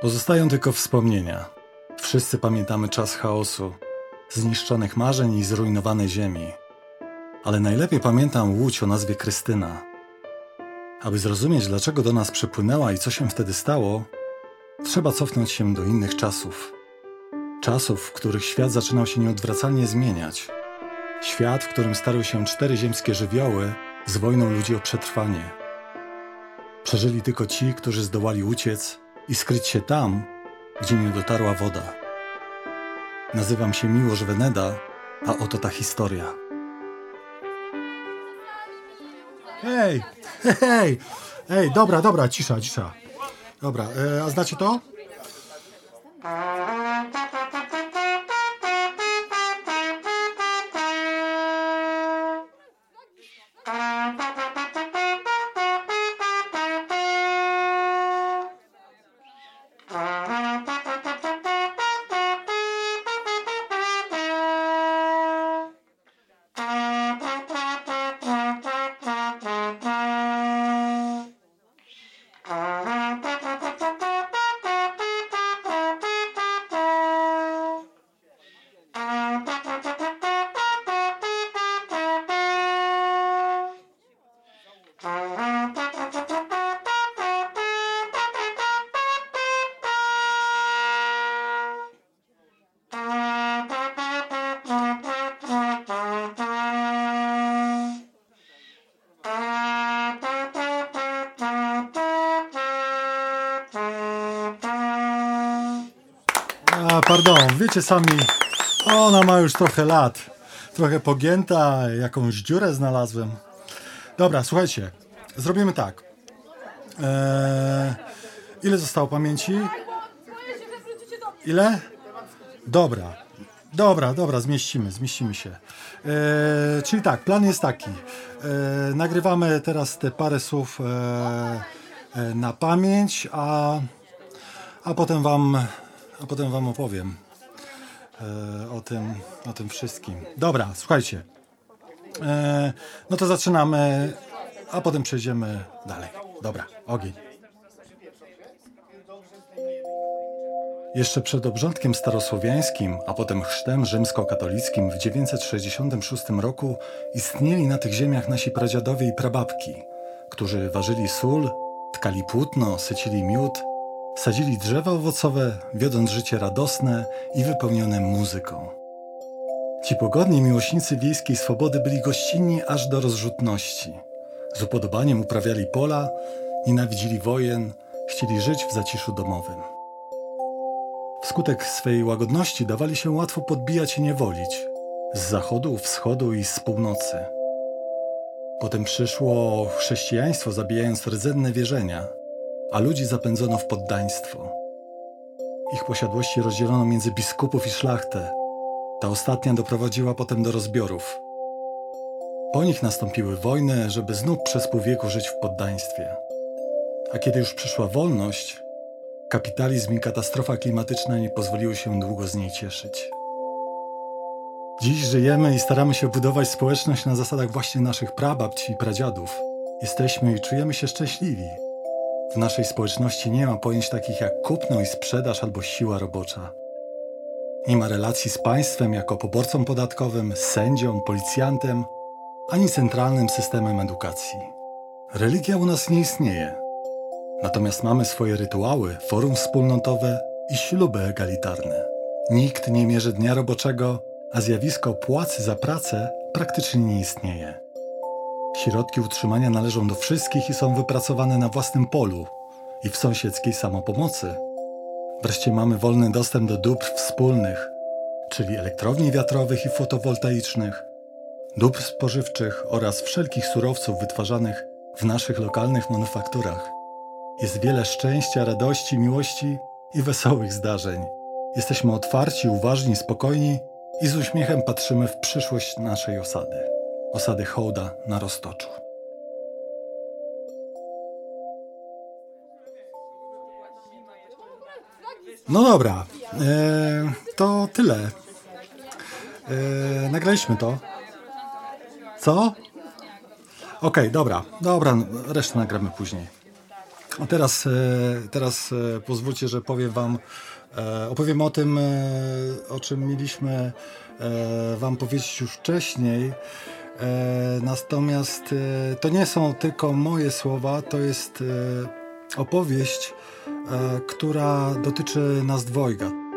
Pozostają tylko wspomnienia. Wszyscy pamiętamy czas chaosu, zniszczonych marzeń i zrujnowanej ziemi. Ale najlepiej pamiętam łódź o nazwie Krystyna. Aby zrozumieć, dlaczego do nas przypłynęła i co się wtedy stało, trzeba cofnąć się do innych czasów. Czasów, w których świat zaczynał się nieodwracalnie zmieniać. Świat, w którym starły się cztery ziemskie żywioły z wojną ludzi o przetrwanie. Przeżyli tylko ci, którzy zdołali uciec i skryć się tam, gdzie nie dotarła woda. Nazywam się Miłosz Weneda, a oto ta historia. Hej, hej, hej, dobra, dobra, cisza, cisza. Dobra, e, a znacie to? Pardon, wiecie sami, ona ma już trochę lat. Trochę pogięta, jakąś dziurę znalazłem. Dobra, słuchajcie, zrobimy tak. Eee, ile zostało pamięci? Ile? Dobra, dobra, dobra, zmieścimy, zmieścimy się. Eee, czyli tak, plan jest taki. Eee, nagrywamy teraz te parę słów eee, e, na pamięć, a, a potem wam, a potem wam opowiem e, o tym, o tym wszystkim. Dobra, słuchajcie. E, no to zaczynamy, a potem przejdziemy dalej. Dobra, ogień. Jeszcze przed obrządkiem starosłowiańskim, a potem chrztem rzymskokatolickim w 966 roku istnieli na tych ziemiach nasi pradziadowie i prababki, którzy ważyli sól, tkali płótno, sycili miód, sadzili drzewa owocowe, wiodąc życie radosne i wypełnione muzyką. Ci pogodni miłośnicy wiejskiej swobody byli gościnni aż do rozrzutności. Z upodobaniem uprawiali pola, nienawidzili wojen, chcieli żyć w zaciszu domowym. Wskutek swej łagodności dawali się łatwo podbijać i niewolić z zachodu, wschodu i z północy. Potem przyszło chrześcijaństwo, zabijając rdzenne wierzenia, a ludzi zapędzono w poddaństwo. Ich posiadłości rozdzielono między biskupów i szlachtę. Ta ostatnia doprowadziła potem do rozbiorów. Po nich nastąpiły wojny, żeby znów przez pół wieku żyć w poddaństwie. A kiedy już przyszła wolność, kapitalizm i katastrofa klimatyczna nie pozwoliły się długo z niej cieszyć. Dziś żyjemy i staramy się budować społeczność na zasadach właśnie naszych prababci i pradziadów. Jesteśmy i czujemy się szczęśliwi. Naszej społeczności nie ma pojęć takich jak kupno i sprzedaż albo siła robocza. Nie ma relacji z państwem jako poborcą podatkowym, sędzią, policjantem, ani centralnym systemem edukacji. Religia u nas nie istnieje. Natomiast mamy swoje rytuały, forum wspólnotowe i śluby egalitarne. Nikt nie mierzy dnia roboczego, a zjawisko płacy za pracę praktycznie nie istnieje. Środki utrzymania należą do wszystkich i są wypracowane na własnym polu i w sąsiedzkiej samopomocy. Wreszcie mamy wolny dostęp do dóbr wspólnych, czyli elektrowni wiatrowych i fotowoltaicznych, dóbr spożywczych oraz wszelkich surowców wytwarzanych w naszych lokalnych manufakturach. Jest wiele szczęścia, radości, miłości i wesołych zdarzeń. Jesteśmy otwarci, uważni, spokojni i z uśmiechem patrzymy w przyszłość naszej osady. Osady Hołda na Roztoczu. No dobra, e, to tyle. E, nagraliśmy to. Co? Okej, dobra, dobra, resztę nagramy później. A teraz, e, teraz e, pozwólcie, że powiem wam, e, opowiem o tym, o czym mieliśmy wam powiedzieć już wcześniej. E, Natomiast e, to nie są tylko moje słowa, to jest e, opowieść, która dotyczy nas dwojga.